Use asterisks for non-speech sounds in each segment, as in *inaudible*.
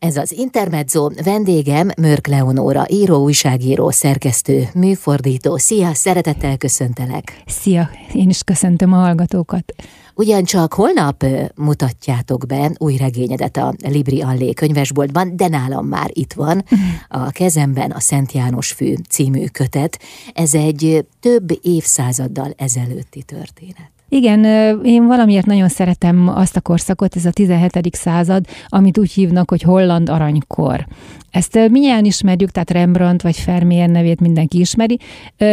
Ez az Intermezzo vendégem Mörk Leonóra, író, újságíró, szerkesztő, műfordító. Szia, szeretettel köszöntelek. Szia, én is köszöntöm a hallgatókat. Ugyancsak holnap mutatjátok be új regényedet a Libri Allé könyvesboltban, de nálam már itt van *laughs* a kezemben a Szent János Fű című kötet. Ez egy több évszázaddal ezelőtti történet. Igen, én valamiért nagyon szeretem azt a korszakot, ez a 17. század, amit úgy hívnak, hogy holland aranykor. Ezt milyen ismerjük, tehát Rembrandt vagy Vermeer nevét mindenki ismeri,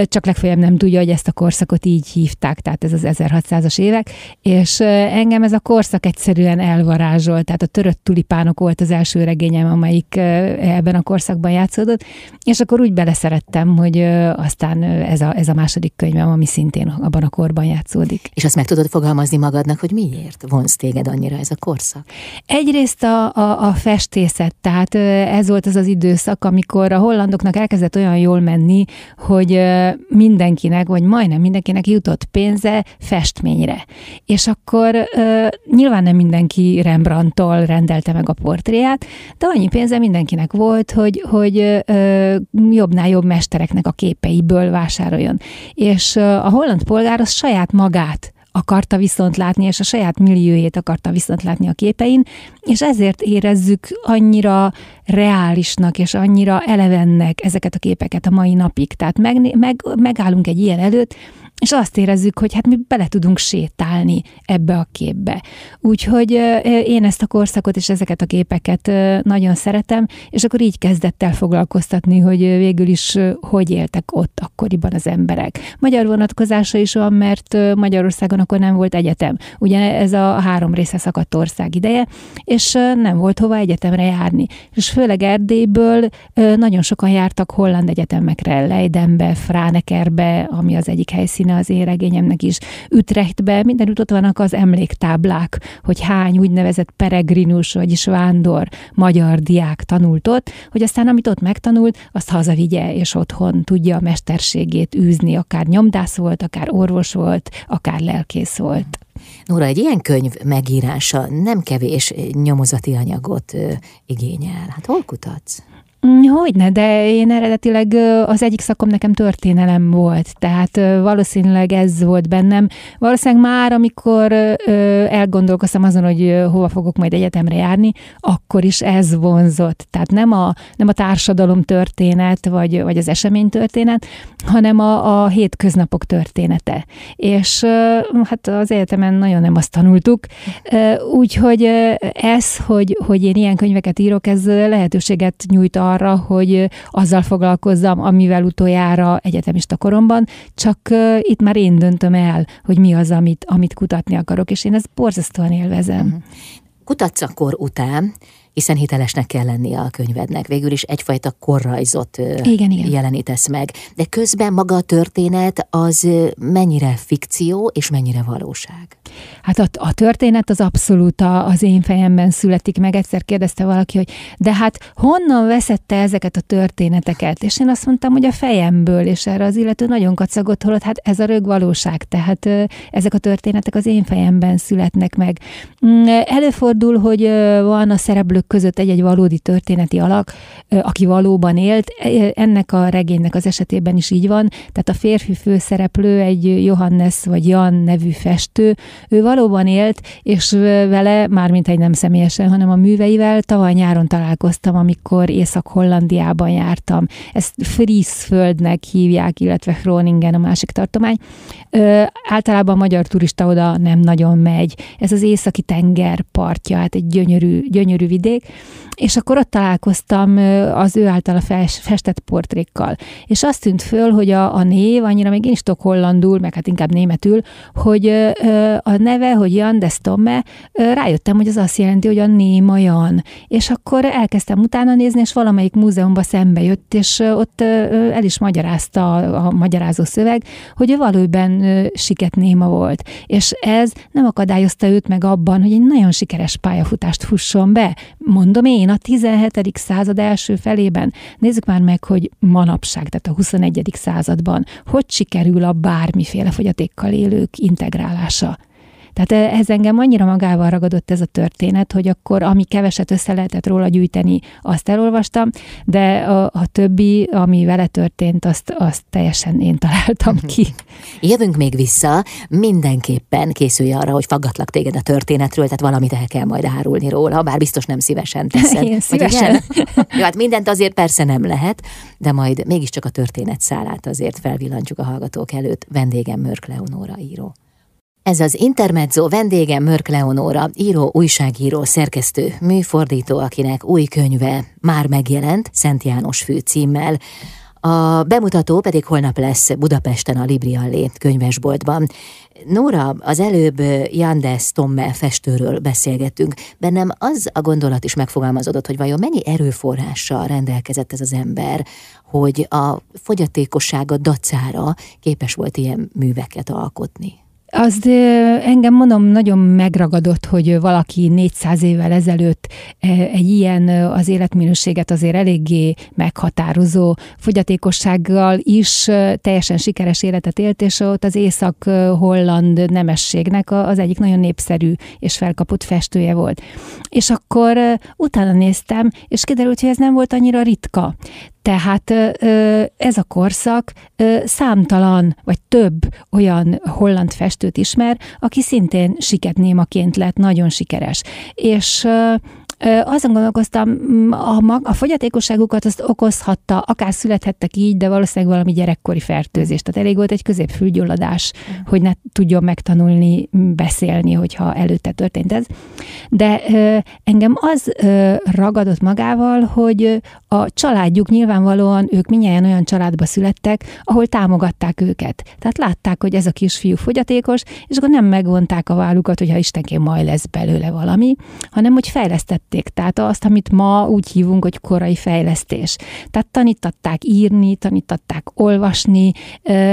csak legfeljebb nem tudja, hogy ezt a korszakot így hívták, tehát ez az 1600-as évek, és engem ez a korszak egyszerűen elvarázsolt, tehát a törött tulipánok volt az első regényem, amelyik ebben a korszakban játszódott, és akkor úgy beleszerettem, hogy aztán ez a, ez a második könyvem, ami szintén abban a korban játszódik. És azt meg tudod fogalmazni magadnak, hogy miért vonz téged annyira ez a korszak? Egyrészt a, a, a festészet, tehát ez volt az az időszak, amikor a hollandoknak elkezdett olyan jól menni, hogy mindenkinek, vagy majdnem mindenkinek jutott pénze festményre. És akkor nyilván nem mindenki Rembrandtól rendelte meg a portréját, de annyi pénze mindenkinek volt, hogy, hogy jobbnál jobb mestereknek a képeiből vásároljon. És a holland polgár az saját magát akarta viszont látni, és a saját milliójét akarta viszont látni a képein, és ezért érezzük annyira reálisnak, és annyira elevennek ezeket a képeket a mai napig. Tehát meg, meg, megállunk egy ilyen előtt, és azt érezzük, hogy hát mi bele tudunk sétálni ebbe a képbe. Úgyhogy én ezt a korszakot és ezeket a képeket nagyon szeretem, és akkor így kezdett el foglalkoztatni, hogy végül is hogy éltek ott akkoriban az emberek. Magyar vonatkozása is van, mert Magyarországon akkor nem volt egyetem. Ugye ez a három része szakadt ország ideje, és nem volt hova egyetemre járni. És főleg Erdélyből nagyon sokan jártak holland egyetemekre, Leidenbe, Fránekerbe, ami az egyik helyszín helyszíne az én regényemnek is. Ütrechtbe mindenütt ott vannak az emléktáblák, hogy hány úgynevezett peregrinus, vagyis vándor magyar diák tanult ott, hogy aztán amit ott megtanult, azt hazavigye, és otthon tudja a mesterségét űzni, akár nyomdász volt, akár orvos volt, akár lelkész volt. Nóra, egy ilyen könyv megírása nem kevés nyomozati anyagot igényel. Hát hol kutatsz? Mm, hogyne, de én eredetileg az egyik szakom nekem történelem volt, tehát valószínűleg ez volt bennem. Valószínűleg már, amikor elgondolkoztam azon, hogy hova fogok majd egyetemre járni, akkor is ez vonzott. Tehát nem a, nem a társadalom történet, vagy, vagy az esemény történet, hanem a, a hétköznapok története. És hát az egyetemen nagyon nem azt tanultuk, úgyhogy ez, hogy, hogy én ilyen könyveket írok, ez lehetőséget nyújt arra, hogy azzal foglalkozzam, amivel utoljára egyetemista koromban, csak itt már én döntöm el, hogy mi az, amit, amit kutatni akarok, és én ezt borzasztóan élvezem. Kutatsz akkor után, hiszen hitelesnek kell lennie a könyvednek. Végül is egyfajta korrajzot igen, igen. jelenítesz meg. De közben maga a történet az mennyire fikció és mennyire valóság? Hát a, a történet az abszolút a, az én fejemben születik meg. Egyszer kérdezte valaki, hogy de hát honnan veszette ezeket a történeteket? És én azt mondtam, hogy a fejemből, és erre az illető nagyon kacagott, holott hát ez a rög valóság, tehát ezek a történetek az én fejemben születnek meg. Mm, előfordul, hogy van a szereplők között egy-egy valódi történeti alak, aki valóban élt. E, ennek a regénynek az esetében is így van. Tehát a férfi főszereplő egy Johannes vagy Jan nevű festő, ő valóban élt, és vele, mármint egy nem személyesen, hanem a műveivel tavaly nyáron találkoztam, amikor Észak-Hollandiában jártam. Ezt Friesföldnek hívják, illetve Groningen a másik tartomány. Ö, általában a magyar turista oda nem nagyon megy. Ez az északi tenger partja, hát egy gyönyörű, gyönyörű vidék, és akkor ott találkoztam az ő által a festett portrékkal. És azt tűnt föl, hogy a, a név, annyira még én is tudok hollandul, meg hát inkább németül, hogy a neve, hogy Jan de Stomme, rájöttem, hogy az azt jelenti, hogy a néma Jan. És akkor elkezdtem utána nézni, és valamelyik múzeumban szembe jött, és ott el is magyarázta a, a magyarázó szöveg, hogy ő valóban siket néma volt. És ez nem akadályozta őt meg abban, hogy egy nagyon sikeres pályafutást fusson be. Mondom én, a 17. század első felében. Nézzük már meg, hogy manapság, tehát a 21. században, hogy sikerül a bármiféle fogyatékkal élők integrálása. Tehát ez engem annyira magával ragadott ez a történet, hogy akkor ami keveset össze lehetett róla gyűjteni, azt elolvastam, de a, a többi, ami vele történt, azt, azt teljesen én találtam mhm. ki. Jövünk még vissza, mindenképpen készülj arra, hogy faggatlak téged a történetről, tehát valamit el kell majd árulni róla, bár biztos nem szívesen teszed. *laughs* Én szívesen. *laughs* Jó, hát mindent azért persze nem lehet, de majd mégiscsak a történet szálát azért felvillantjuk a hallgatók előtt. Vendégem Mörk Leonóra író. Ez az Intermezzo vendége Mörk Leonóra, író, újságíró, szerkesztő, műfordító, akinek új könyve már megjelent, Szent János fő címmel. A bemutató pedig holnap lesz Budapesten a Libriallé könyvesboltban. Nóra, az előbb Jandes Tomme festőről beszélgettünk. Bennem az a gondolat is megfogalmazódott, hogy vajon mennyi erőforrással rendelkezett ez az ember, hogy a fogyatékossága dacára képes volt ilyen műveket alkotni. Az engem mondom nagyon megragadott, hogy valaki 400 évvel ezelőtt egy ilyen az életminőséget azért eléggé meghatározó fogyatékossággal is teljesen sikeres életet élt, és ott az észak-holland nemességnek az egyik nagyon népszerű és felkapott festője volt. És akkor utána néztem, és kiderült, hogy ez nem volt annyira ritka. Tehát ez a korszak számtalan, vagy több olyan holland festőt ismer, aki szintén siketnémaként lett nagyon sikeres. És azon gondolkoztam, a, a fogyatékosságukat azt okozhatta, akár születhettek így, de valószínűleg valami gyerekkori fertőzés. Tehát elég volt egy középfülgyulladás, mm. hogy ne tudjon megtanulni beszélni, hogyha előtte történt ez. De engem az ragadott magával, hogy a családjuk nyilvánvalóan, ők minnyáján olyan családba születtek, ahol támogatták őket. Tehát látták, hogy ez a kisfiú fogyatékos, és akkor nem megvonták a vállukat, hogyha istenként majd lesz belőle valami, hanem hogy fejlesztett fejlesztették, tehát azt, amit ma úgy hívunk, hogy korai fejlesztés. Tehát tanítatták írni, tanítatták olvasni,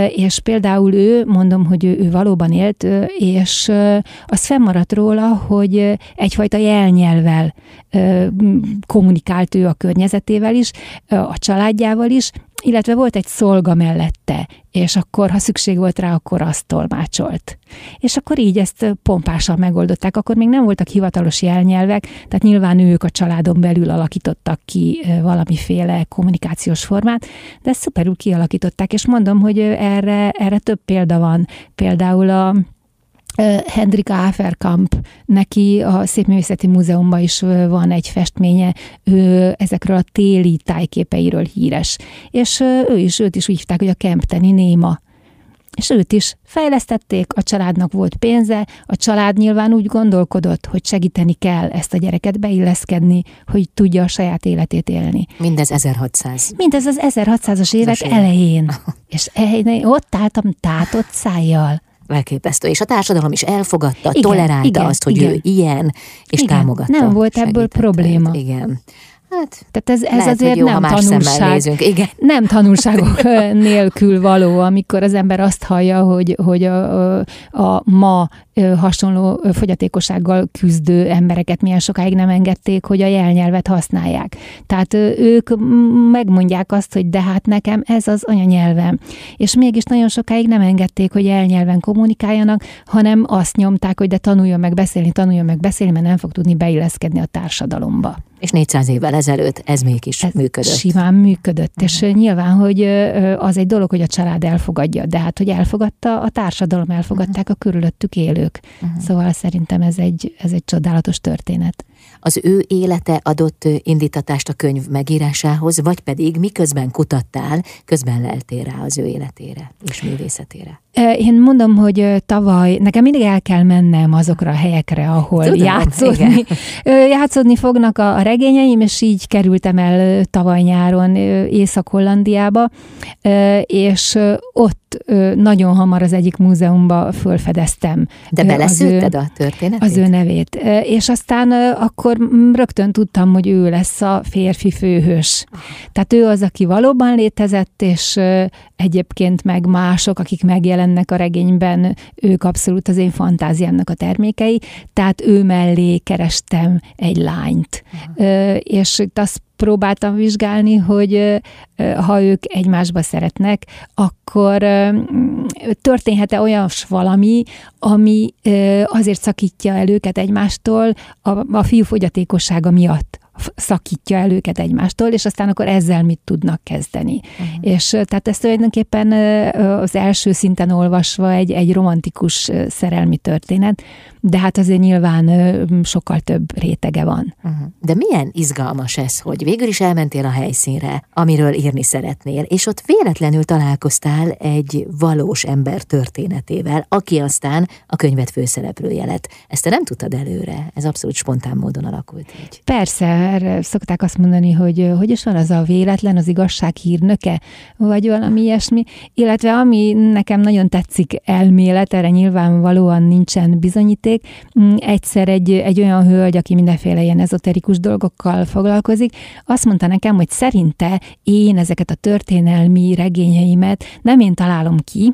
és például ő, mondom, hogy ő, ő valóban élt, és az fennmaradt róla, hogy egyfajta jelnyelvel kommunikált ő a környezetével is, a családjával is, illetve volt egy szolga mellette, és akkor, ha szükség volt rá, akkor azt tolmácsolt. És akkor így ezt pompásan megoldották. Akkor még nem voltak hivatalos jelnyelvek, tehát nyilván ők a családon belül alakítottak ki valamiféle kommunikációs formát, de ezt szuperül kialakították, és mondom, hogy erre, erre több példa van. Például a Hendrika Aferkamp, neki a Szépművészeti Múzeumban is van egy festménye, ő ezekről a téli tájképeiről híres. És ő is, őt is úgy hívták, hogy a Kempteni Néma. És őt is fejlesztették, a családnak volt pénze, a család nyilván úgy gondolkodott, hogy segíteni kell ezt a gyereket beilleszkedni, hogy tudja a saját életét élni. Mindez 1600. Mindez az 1600-as évek elején. *laughs* És ott álltam tátott szájjal. Elképesztő. És a társadalom is elfogadta, igen, tolerálta igen, azt, hogy igen. ő ilyen, és igen, támogatta. Nem volt ebből probléma. Igen. Hát, Tehát ez, ez lehet, azért jó, nem tanulság. Igen. Nem tanulságok *laughs* nélkül való, amikor az ember azt hallja, hogy, hogy a, a, a ma hasonló fogyatékossággal küzdő embereket milyen sokáig nem engedték, hogy a jelnyelvet használják. Tehát ők megmondják azt, hogy de hát nekem ez az anyanyelvem. És mégis nagyon sokáig nem engedték, hogy jelnyelven kommunikáljanak, hanem azt nyomták, hogy de tanuljon meg beszélni, tanuljon meg beszélni, mert nem fog tudni beilleszkedni a társadalomba. És 400 évvel ezelőtt ez mégis ez működött. Simán működött, uh-huh. és nyilván, hogy az egy dolog, hogy a család elfogadja, de hát, hogy elfogadta, a társadalom elfogadták uh-huh. a körülöttük élők. Uh-huh. Szóval szerintem ez egy, ez egy csodálatos történet az ő élete adott indítatást a könyv megírásához, vagy pedig miközben kutattál, közben leltél rá az ő életére és művészetére? Én mondom, hogy tavaly nekem mindig el kell mennem azokra a helyekre, ahol Tudom, játszódni, igen. *laughs* játszódni fognak a, regényeim, és így kerültem el tavaly nyáron Észak-Hollandiába, és ott nagyon hamar az egyik múzeumba fölfedeztem. De beleszülted a történetét? Az ő nevét. És aztán akkor rögtön tudtam, hogy ő lesz a férfi főhős. Tehát ő az, aki valóban létezett, és egyébként meg mások, akik megjelentek, megjelennek a regényben, ők abszolút az én fantáziámnak a termékei, tehát ő mellé kerestem egy lányt. Uh-huh. És itt azt próbáltam vizsgálni, hogy ha ők egymásba szeretnek, akkor történhet-e olyan valami, ami azért szakítja el őket egymástól a, a fiú fogyatékossága miatt szakítja el őket egymástól, és aztán akkor ezzel mit tudnak kezdeni. Uh-huh. És tehát ez tulajdonképpen az első szinten olvasva egy, egy romantikus szerelmi történet, de hát azért nyilván sokkal több rétege van. Uh-huh. De milyen izgalmas ez, hogy végül is elmentél a helyszínre, amiről írni szeretnél, és ott véletlenül találkoztál egy valós ember történetével, aki aztán a könyvet főszereplője lett. Ezt te nem tudtad előre, ez abszolút spontán módon alakult így. Persze, erre szokták azt mondani, hogy hogy is van az a véletlen, az igazság hírnöke, vagy valami ilyesmi, illetve ami nekem nagyon tetszik elmélet, erre nyilvánvalóan nincsen bizonyíték, egyszer egy, egy olyan hölgy, aki mindenféle ilyen ezoterikus dolgokkal foglalkozik, azt mondta nekem, hogy szerinte én ezeket a történelmi regényeimet nem én találom ki,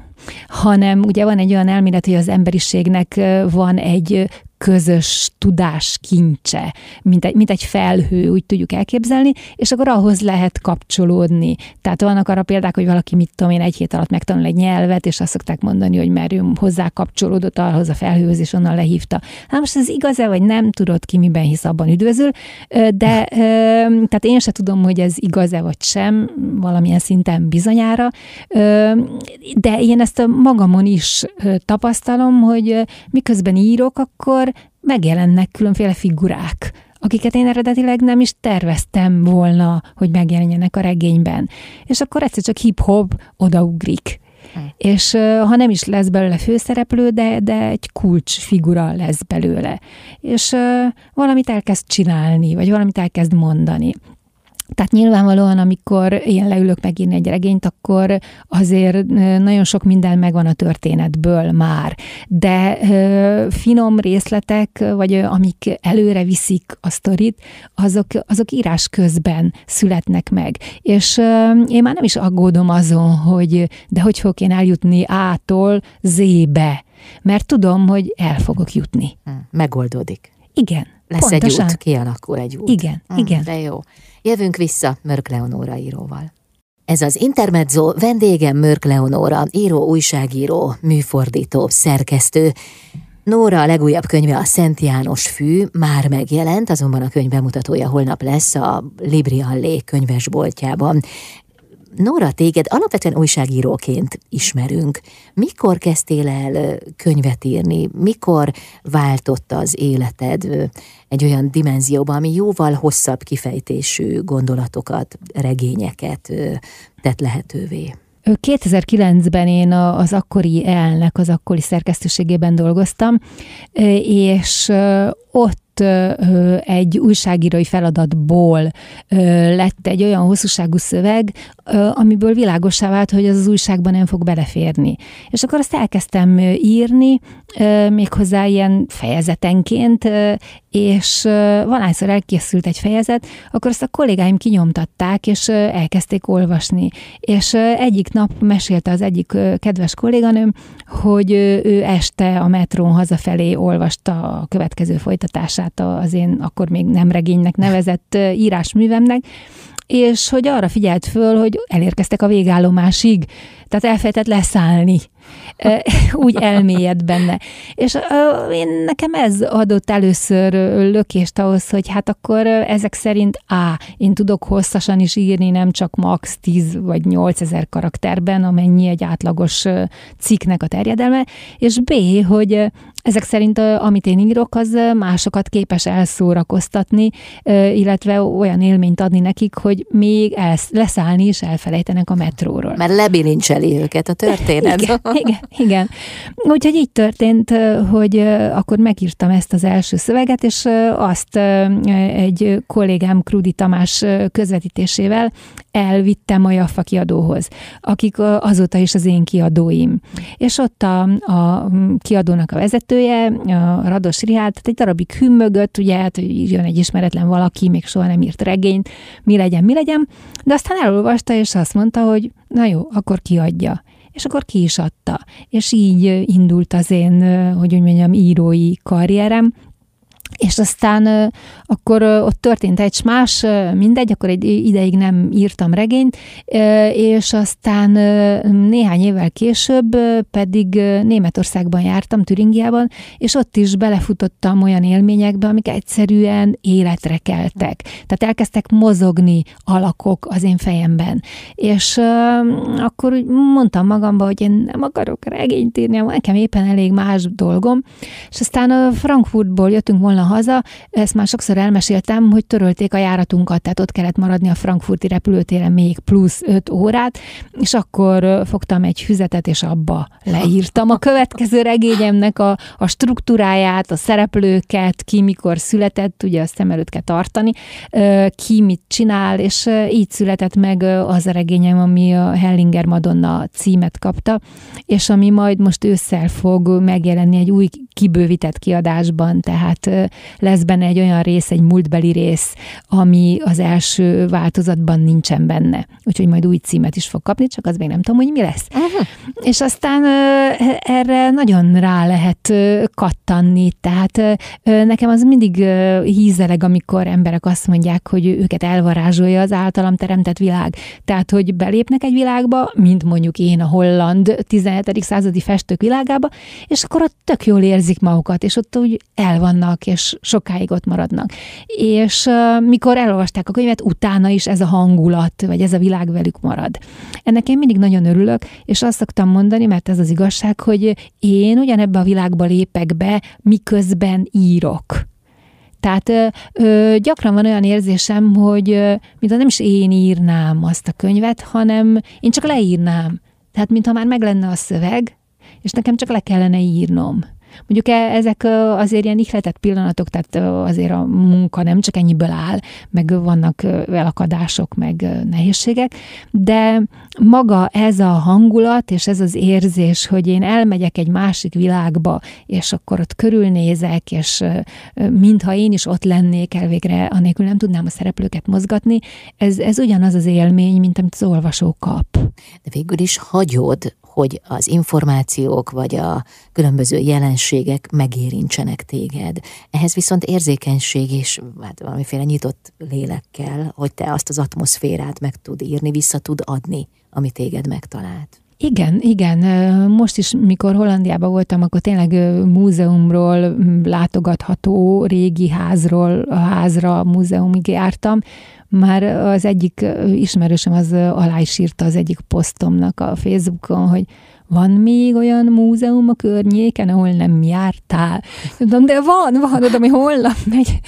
hanem ugye van egy olyan elmélet, hogy az emberiségnek van egy közös tudás kincse, mint egy, mint egy felhő, úgy tudjuk elképzelni, és akkor ahhoz lehet kapcsolódni. Tehát vannak arra példák, hogy valaki, mit tudom én, egy hét alatt megtanul egy nyelvet, és azt szokták mondani, hogy mert ő hozzá kapcsolódott ahhoz a felhőhöz, és onnan lehívta. Hát most ez igaz-e, vagy nem tudod ki, miben hisz, abban üdvözül, de tehát én se tudom, hogy ez igaz-e, vagy sem, valamilyen szinten bizonyára, de én ezt a magamon is tapasztalom, hogy miközben írok, akkor megjelennek különféle figurák, akiket én eredetileg nem is terveztem volna, hogy megjelenjenek a regényben. És akkor egyszer csak hip-hop odaugrik. Hm. És ha nem is lesz belőle főszereplő, de, de egy kulcs figura lesz belőle. És valamit elkezd csinálni, vagy valamit elkezd mondani. Tehát nyilvánvalóan, amikor én leülök megírni egy regényt, akkor azért nagyon sok minden megvan a történetből már, de finom részletek, vagy amik előre viszik a sztorit, azok, azok írás közben születnek meg. És én már nem is aggódom azon, hogy de hogy fogok én eljutni A-tól Z-be, mert tudom, hogy el fogok jutni. Hm, megoldódik. Igen. Lesz pontosan. egy út, kialakul egy út. Igen, hmm, igen. De jó. Jövünk vissza Mörk Leonóra íróval. Ez az Intermezzo, vendégem Mörk Leonóra, író, újságíró, műfordító, szerkesztő. Nóra a legújabb könyve a Szent János Fű, már megjelent, azonban a könyv bemutatója holnap lesz a Libri Allé könyvesboltjában. Nóra, téged alapvetően újságíróként ismerünk. Mikor kezdtél el könyvet írni? Mikor váltotta az életed egy olyan dimenzióba, ami jóval hosszabb kifejtésű gondolatokat, regényeket tett lehetővé? 2009-ben én az akkori elnek, az akkori szerkesztőségében dolgoztam, és ott egy újságírói feladatból lett egy olyan hosszúságú szöveg, amiből világosá vált, hogy az az újságban nem fog beleférni. És akkor azt elkezdtem írni, méghozzá ilyen fejezetenként, és valahányszor elkészült egy fejezet, akkor azt a kollégáim kinyomtatták, és elkezdték olvasni. És egyik nap mesélte az egyik kedves kolléganőm, hogy ő este a metrón hazafelé olvasta a következő folytatását az én akkor még nem regénynek nevezett írásművemnek, és hogy arra figyelt föl, hogy elérkeztek a végállomásig, tehát elfelejtett leszállni. *laughs* Úgy elmélyed benne. És én nekem ez adott először lökést ahhoz, hogy hát akkor ezek szerint A, én tudok hosszasan is írni, nem csak max 10 vagy 8 ezer karakterben, amennyi egy átlagos cikknek a terjedelme, és B, hogy ezek szerint, amit én írok, az másokat képes elszórakoztatni, illetve olyan élményt adni nekik, hogy még elsz, leszállni is elfelejtenek a metróról. Mert lebilincseli őket a történet. igen, igen, igen. Úgyhogy így történt, hogy akkor megírtam ezt az első szöveget, és azt egy kollégám Krudi Tamás közvetítésével elvittem a Jaffa kiadóhoz, akik azóta is az én kiadóim. És ott a, a kiadónak a vezetője, a Rados Rihát, egy darabig hümmögött, ugye, hát jön egy ismeretlen valaki, még soha nem írt regényt, mi legyen, mi legyen, de aztán elolvasta, és azt mondta, hogy na jó, akkor kiadja. És akkor ki is adta. És így indult az én, hogy úgy mondjam, írói karrierem, és aztán akkor ott történt egy más, mindegy, akkor egy ideig nem írtam regényt, és aztán néhány évvel később pedig Németországban jártam, Türingiában, és ott is belefutottam olyan élményekbe, amik egyszerűen életre keltek. Tehát elkezdtek mozogni alakok az én fejemben. És akkor úgy mondtam magamba, hogy én nem akarok regényt írni, nekem éppen elég más dolgom, és aztán Frankfurtból jöttünk volna haza, ezt már sokszor elmeséltem, hogy törölték a járatunkat, tehát ott kellett maradni a frankfurti repülőtéren még plusz öt órát, és akkor fogtam egy füzetet, és abba leírtam a következő regényemnek a, a struktúráját, a szereplőket, ki mikor született, ugye azt szem előtt kell tartani, ki mit csinál, és így született meg az a regényem, ami a Hellinger Madonna címet kapta, és ami majd most ősszel fog megjelenni egy új kibővített kiadásban, tehát lesz benne egy olyan rész, egy múltbeli rész, ami az első változatban nincsen benne. Úgyhogy majd új címet is fog kapni, csak az még nem tudom, hogy mi lesz. Uh-huh. És aztán erre nagyon rá lehet kattanni, tehát nekem az mindig hízeleg, amikor emberek azt mondják, hogy őket elvarázsolja az általam teremtett világ. Tehát, hogy belépnek egy világba, mint mondjuk én a holland 17. századi festők világába, és akkor ott tök jól érzik magukat, és ott úgy el vannak, és sokáig ott maradnak. És mikor elolvasták a könyvet, utána is ez a hangulat, vagy ez a világ velük marad. Ennek én mindig nagyon örülök, és azt szoktam mondani, mert ez az igazság, hogy én ugyanebbe a világba lépek be, miközben írok. Tehát ö, gyakran van olyan érzésem, hogy ö, mintha nem is én írnám azt a könyvet, hanem én csak leírnám. Tehát mintha már meg lenne a szöveg, és nekem csak le kellene írnom. Mondjuk e, ezek azért ilyen ihletett pillanatok, tehát azért a munka nem csak ennyiből áll, meg vannak elakadások, meg nehézségek, de maga ez a hangulat, és ez az érzés, hogy én elmegyek egy másik világba, és akkor ott körülnézek, és mintha én is ott lennék, elvégre anélkül nem tudnám a szereplőket mozgatni, ez, ez ugyanaz az élmény, mint amit az olvasó kap. De végül is hagyod, hogy az információk vagy a különböző jelenségek megérintsenek téged. Ehhez viszont érzékenység és hát valamiféle nyitott lélekkel, hogy te azt az atmoszférát meg tud írni, vissza tud adni, ami téged megtalált. Igen, igen. Most is, mikor Hollandiában voltam, akkor tényleg múzeumról, látogatható régi házról, házra, múzeumig jártam. Már az egyik ismerősöm az alá is írta az egyik posztomnak a Facebookon, hogy van még olyan múzeum a környéken, ahol nem jártál? Tudom, de van, van, oda, ami holnap megy.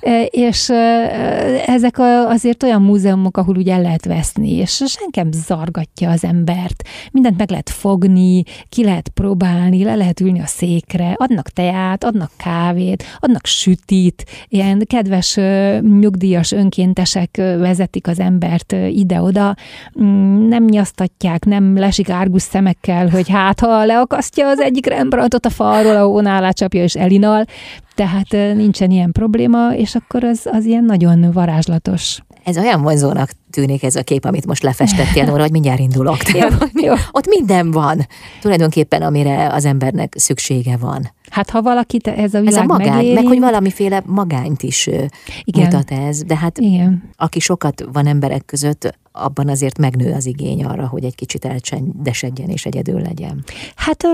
E, és e, ezek azért olyan múzeumok, ahol úgy el lehet veszni, és senkem zargatja az embert. Mindent meg lehet fogni, ki lehet próbálni, le lehet ülni a székre, adnak teát, adnak kávét, adnak sütit, ilyen kedves nyugdíjas önkéntesek vezetik az embert ide-oda, mm, nem nyasztatják, nem lesik árgus szemek kell, hogy hát ha leakasztja az egyik Rembrandtot a falról, a hónálát csapja és elinal, tehát nincsen ilyen probléma, és akkor az, az ilyen nagyon varázslatos. Ez olyan vonzónak tűnik ez a kép, amit most lefestettél, Nóra, hogy mindjárt indulok. *laughs* Jó, jó. Ott minden van, tulajdonképpen, amire az embernek szüksége van. Hát ha valakit ez a világ Ez a magány, megéri... meg hogy valamiféle magányt is Igen. mutat ez, de hát Igen. aki sokat van emberek között, abban azért megnő az igény arra, hogy egy kicsit elcsendesedjen és egyedül legyen. Hát,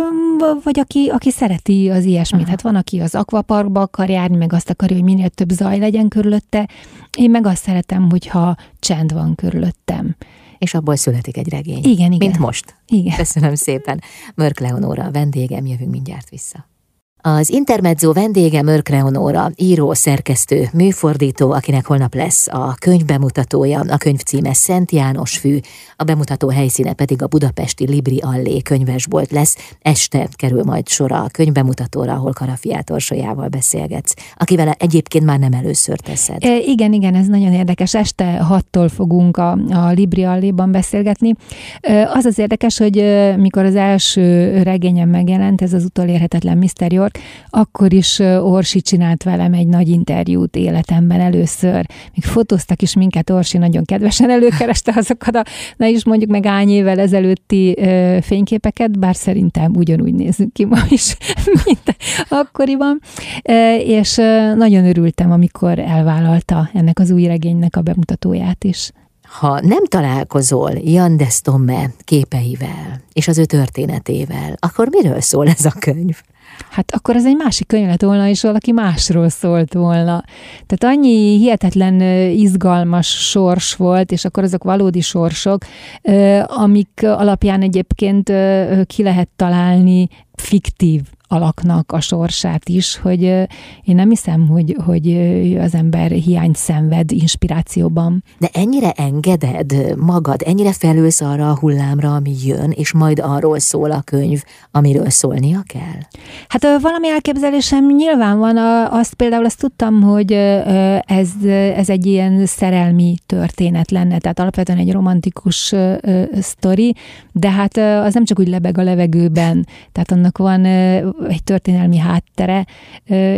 vagy aki, aki szereti az ilyesmit. Aha. Hát van, aki az akvaparkba akar járni, meg azt akarja, hogy minél több zaj legyen körülötte. Én meg azt szeretem, hogyha csend van körülöttem és abból születik egy regény. Igen, igen. Mint most. Igen. Köszönöm szépen. Mörk Leonóra a vendégem, jövünk mindjárt vissza. Az Intermezzo vendége Mörk Leonóra, író, szerkesztő, műfordító, akinek holnap lesz a könyv bemutatója, a könyv címe Szent János fű, a bemutató helyszíne pedig a budapesti Libri Allé könyvesbolt lesz. Este kerül majd sor a könyv bemutatóra, ahol Karafiát Orsolyával beszélgetsz, akivel egyébként már nem először teszed. E, igen, igen, ez nagyon érdekes. Este hattól fogunk a, a Libri Alléban beszélgetni. E, az az érdekes, hogy mikor az első regényem megjelent, ez az utolérhetetlen Mr. York, akkor is Orsi csinált velem egy nagy interjút életemben először. Még fotóztak is minket, Orsi nagyon kedvesen előkereste azokat a, na is mondjuk meg ány évvel ezelőtti ö, fényképeket, bár szerintem ugyanúgy nézünk ki ma is, *laughs* mint akkoriban. E, és nagyon örültem, amikor elvállalta ennek az új regénynek a bemutatóját is. Ha nem találkozol Jan Destomme képeivel és az ő történetével, akkor miről szól ez a könyv? Hát akkor ez egy másik könyv lett volna, és valaki másról szólt volna. Tehát annyi hihetetlen izgalmas sors volt, és akkor azok valódi sorsok, amik alapján egyébként ki lehet találni fiktív alaknak a sorsát is, hogy én nem hiszem, hogy, hogy az ember hiányt szenved inspirációban. De ennyire engeded magad, ennyire felülsz arra a hullámra, ami jön, és majd arról szól a könyv, amiről szólnia kell? Hát valami elképzelésem nyilván van, azt például azt tudtam, hogy ez, ez egy ilyen szerelmi történet lenne, tehát alapvetően egy romantikus sztori, de hát az nem csak úgy lebeg a levegőben, tehát annak van egy történelmi háttere,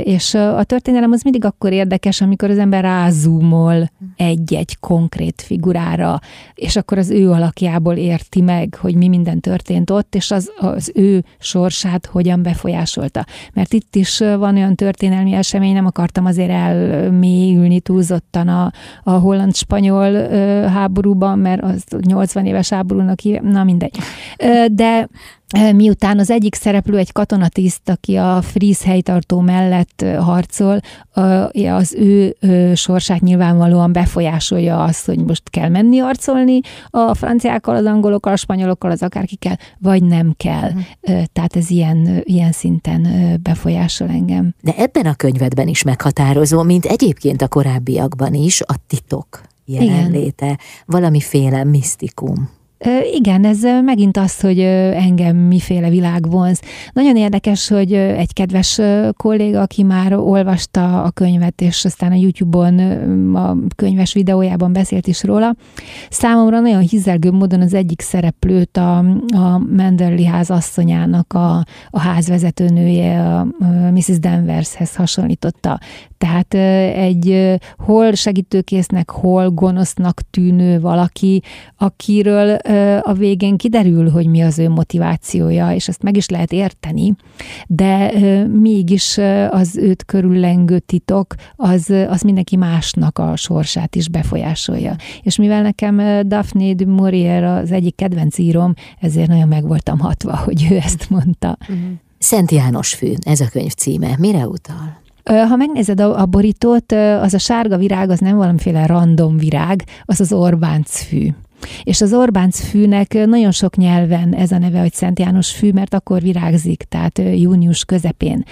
és a történelem az mindig akkor érdekes, amikor az ember rázúmol egy-egy konkrét figurára, és akkor az ő alakjából érti meg, hogy mi minden történt ott, és az, az ő sorsát hogyan befolyásolta. Mert itt is van olyan történelmi esemény, nem akartam azért elmélyülni túlzottan a, a holland-spanyol háborúban, mert az 80 éves háborúnak hív, na mindegy. De miután az egyik szereplő egy katonatiszt, aki a Fríz helytartó mellett harcol, az ő sorsát nyilvánvalóan befolyásolja az, hogy most kell menni harcolni a franciákkal, az angolokkal, a spanyolokkal, az akárkikkel, vagy nem kell. Uh-huh. Tehát ez ilyen, ilyen szinten befolyásol engem. De ebben a könyvedben is meghatározó, mint egyébként a korábbiakban is, a titok jelenléte, Igen. valamiféle misztikum. Igen, ez megint az, hogy engem miféle világ vonz. Nagyon érdekes, hogy egy kedves kolléga, aki már olvasta a könyvet, és aztán a YouTube-on a könyves videójában beszélt is róla, számomra nagyon hizelgő módon az egyik szereplőt a, a Menderli ház asszonyának a, a házvezetőnője, a Mrs. Danvershez hasonlította. Tehát egy hol segítőkésznek, hol gonosznak tűnő valaki, akiről a végén kiderül, hogy mi az ő motivációja, és ezt meg is lehet érteni, de mégis az őt körüllengő titok, az, az mindenki másnak a sorsát is befolyásolja. És mivel nekem Daphne du Maurier az egyik kedvenc írom, ezért nagyon meg voltam hatva, hogy ő ezt mondta. Uh-huh. Szent János fű, ez a könyv címe. Mire utal? Ha megnézed a, a borítót, az a sárga virág az nem valamiféle random virág, az az Orbánc fű. És az Orbánc fűnek nagyon sok nyelven ez a neve, hogy Szent János fű, mert akkor virágzik, tehát június közepén.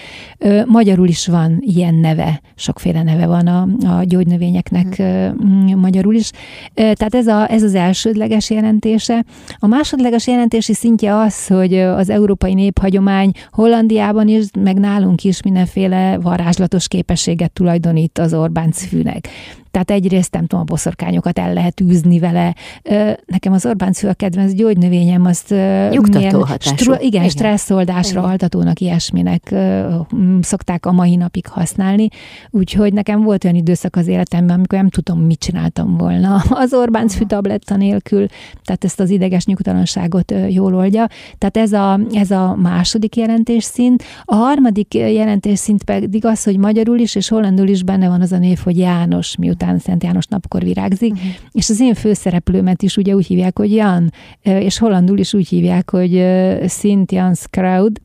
Magyarul is van ilyen neve, sokféle neve van a, a gyógynövényeknek hmm. magyarul is. Tehát ez, a, ez az elsődleges jelentése. A másodleges jelentési szintje az, hogy az európai néphagyomány Hollandiában is, meg nálunk is mindenféle varázslatos képességet tulajdonít az Orbánc fűnek. Tehát egyrészt nem tudom, a boszorkányokat el lehet űzni vele. Nekem az Orbán szül a kedvenc gyógynövényem, azt Nyugtató hatású. Stru- igen, igen, stresszoldásra, igen. altatónak, ilyesminek szokták a mai napig használni. Úgyhogy nekem volt olyan időszak az életemben, amikor nem tudom, mit csináltam volna *laughs* az Orbán fű tabletta nélkül, tehát ezt az ideges nyugtalanságot jól oldja. Tehát ez a, ez a második jelentésszint. A harmadik jelentésszint pedig az, hogy magyarul is és hollandul is benne van az a név, hogy János, miután után Szent János napkor virágzik, uh-huh. és az én főszereplőmet is ugye úgy hívják, hogy Jan, és hollandul is úgy hívják, hogy Szint Jans Crowd,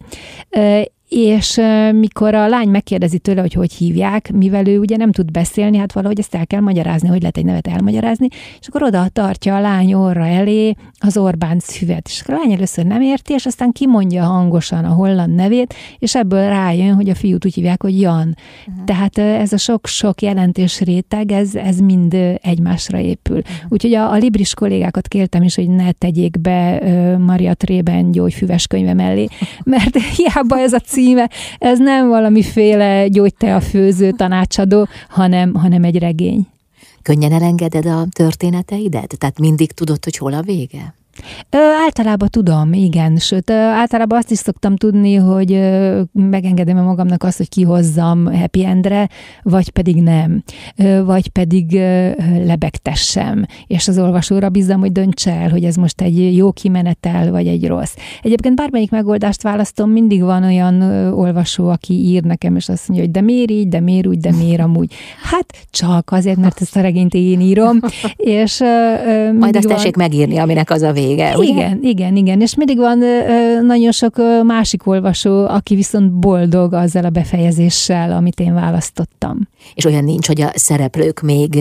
és mikor a lány megkérdezi tőle, hogy hogy hívják, mivel ő ugye nem tud beszélni, hát valahogy ezt el kell magyarázni, hogy lehet egy nevet elmagyarázni, és akkor oda tartja a lány orra elé az Orbán szüvet. És a lány először nem érti, és aztán kimondja hangosan a holland nevét, és ebből rájön, hogy a fiút úgy hívják, hogy Jan. Uh-huh. Tehát ez a sok-sok jelentés réteg, ez, ez mind egymásra épül. Uh-huh. Úgyhogy a, a Libris kollégákat kértem is, hogy ne tegyék be Maria Trében gyógyfüves könyve mellé, mert *laughs* hiába ez a cím, címe, ez nem valamiféle gyógytea főző tanácsadó, hanem, hanem egy regény. Könnyen elengeded a történeteidet? Tehát mindig tudod, hogy hol a vége? Ö, általában tudom, igen. Sőt, ö, általában azt is szoktam tudni, hogy ö, megengedem -e magamnak azt, hogy kihozzam happy endre, vagy pedig nem. Ö, vagy pedig ö, lebegtessem. És az olvasóra bízom, hogy dönts el, hogy ez most egy jó kimenetel, vagy egy rossz. Egyébként bármelyik megoldást választom, mindig van olyan ö, olvasó, aki ír nekem, és azt mondja, hogy de miért így, de miért úgy, de miért amúgy. Hát csak azért, mert ezt a regényt én írom. *laughs* És, ö, Majd azt tessék megírni, aminek az a vége, ugye? Igen, igen, igen. És mindig van nagyon sok másik olvasó, aki viszont boldog azzal a befejezéssel, amit én választottam. És olyan nincs, hogy a szereplők még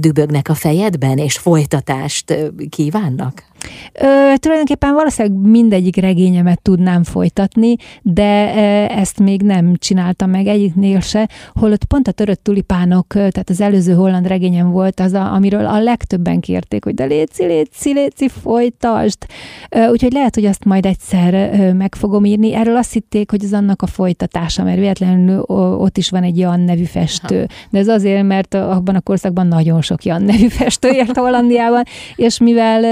dübögnek a fejedben, és folytatást kívánnak? Ö, tulajdonképpen valószínűleg mindegyik regényemet tudnám folytatni, de ezt még nem csináltam meg egyiknél se, holott pont a törött tulipánok, tehát az előző holland regényem volt az, a, amiről a legtöbben kérték, hogy de léci, léci, léci, folytasd. Ö, úgyhogy lehet, hogy azt majd egyszer meg fogom írni. Erről azt hitték, hogy az annak a folytatása, mert véletlenül ott is van egy Jan nevű festő. Aha. De ez azért, mert abban a korszakban nagyon sok Jan nevű festő ért Hollandiában, és mivel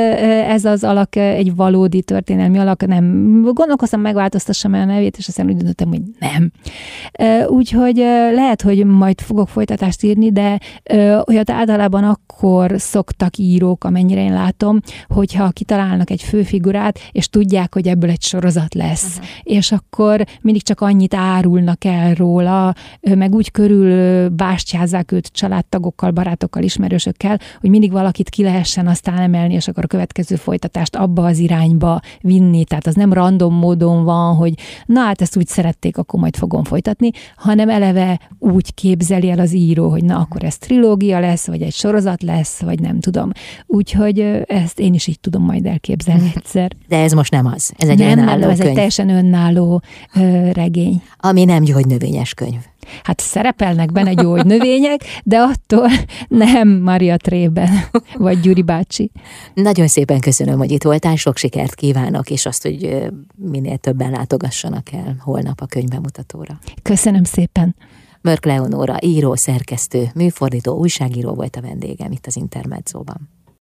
ez ez az alak egy valódi történelmi alak, nem. Gondolkoztam, megváltoztassam el a nevét, és aztán úgy döntöttem, hogy nem. Úgyhogy lehet, hogy majd fogok folytatást írni, de olyat általában akkor szoktak írók, amennyire én látom, hogyha kitalálnak egy főfigurát, és tudják, hogy ebből egy sorozat lesz. Uh-huh. És akkor mindig csak annyit árulnak el róla, meg úgy körül bástyázzák őt családtagokkal, barátokkal, ismerősökkel, hogy mindig valakit ki lehessen aztán emelni, és akkor a következő folytatást abba az irányba vinni, tehát az nem random módon van, hogy na hát ezt úgy szerették, akkor majd fogom folytatni, hanem eleve úgy képzeli el az író, hogy na akkor ez trilógia lesz, vagy egy sorozat lesz, vagy nem tudom. Úgyhogy ezt én is így tudom majd elképzelni egyszer. De ez most nem az. Ez egy nem, önálló ez könyv. egy teljesen önálló ö, regény. Ami nem gyógynövényes könyv. Hát szerepelnek benne gyógynövények, de attól nem Maria Trében, vagy Gyuri bácsi. Nagyon szépen köszönöm, hogy itt voltál, sok sikert kívánok, és azt, hogy minél többen látogassanak el holnap a könyvbemutatóra. Köszönöm szépen. Mörk Leonóra, író, szerkesztő, műfordító, újságíró volt a vendégem itt az Intermedzóban.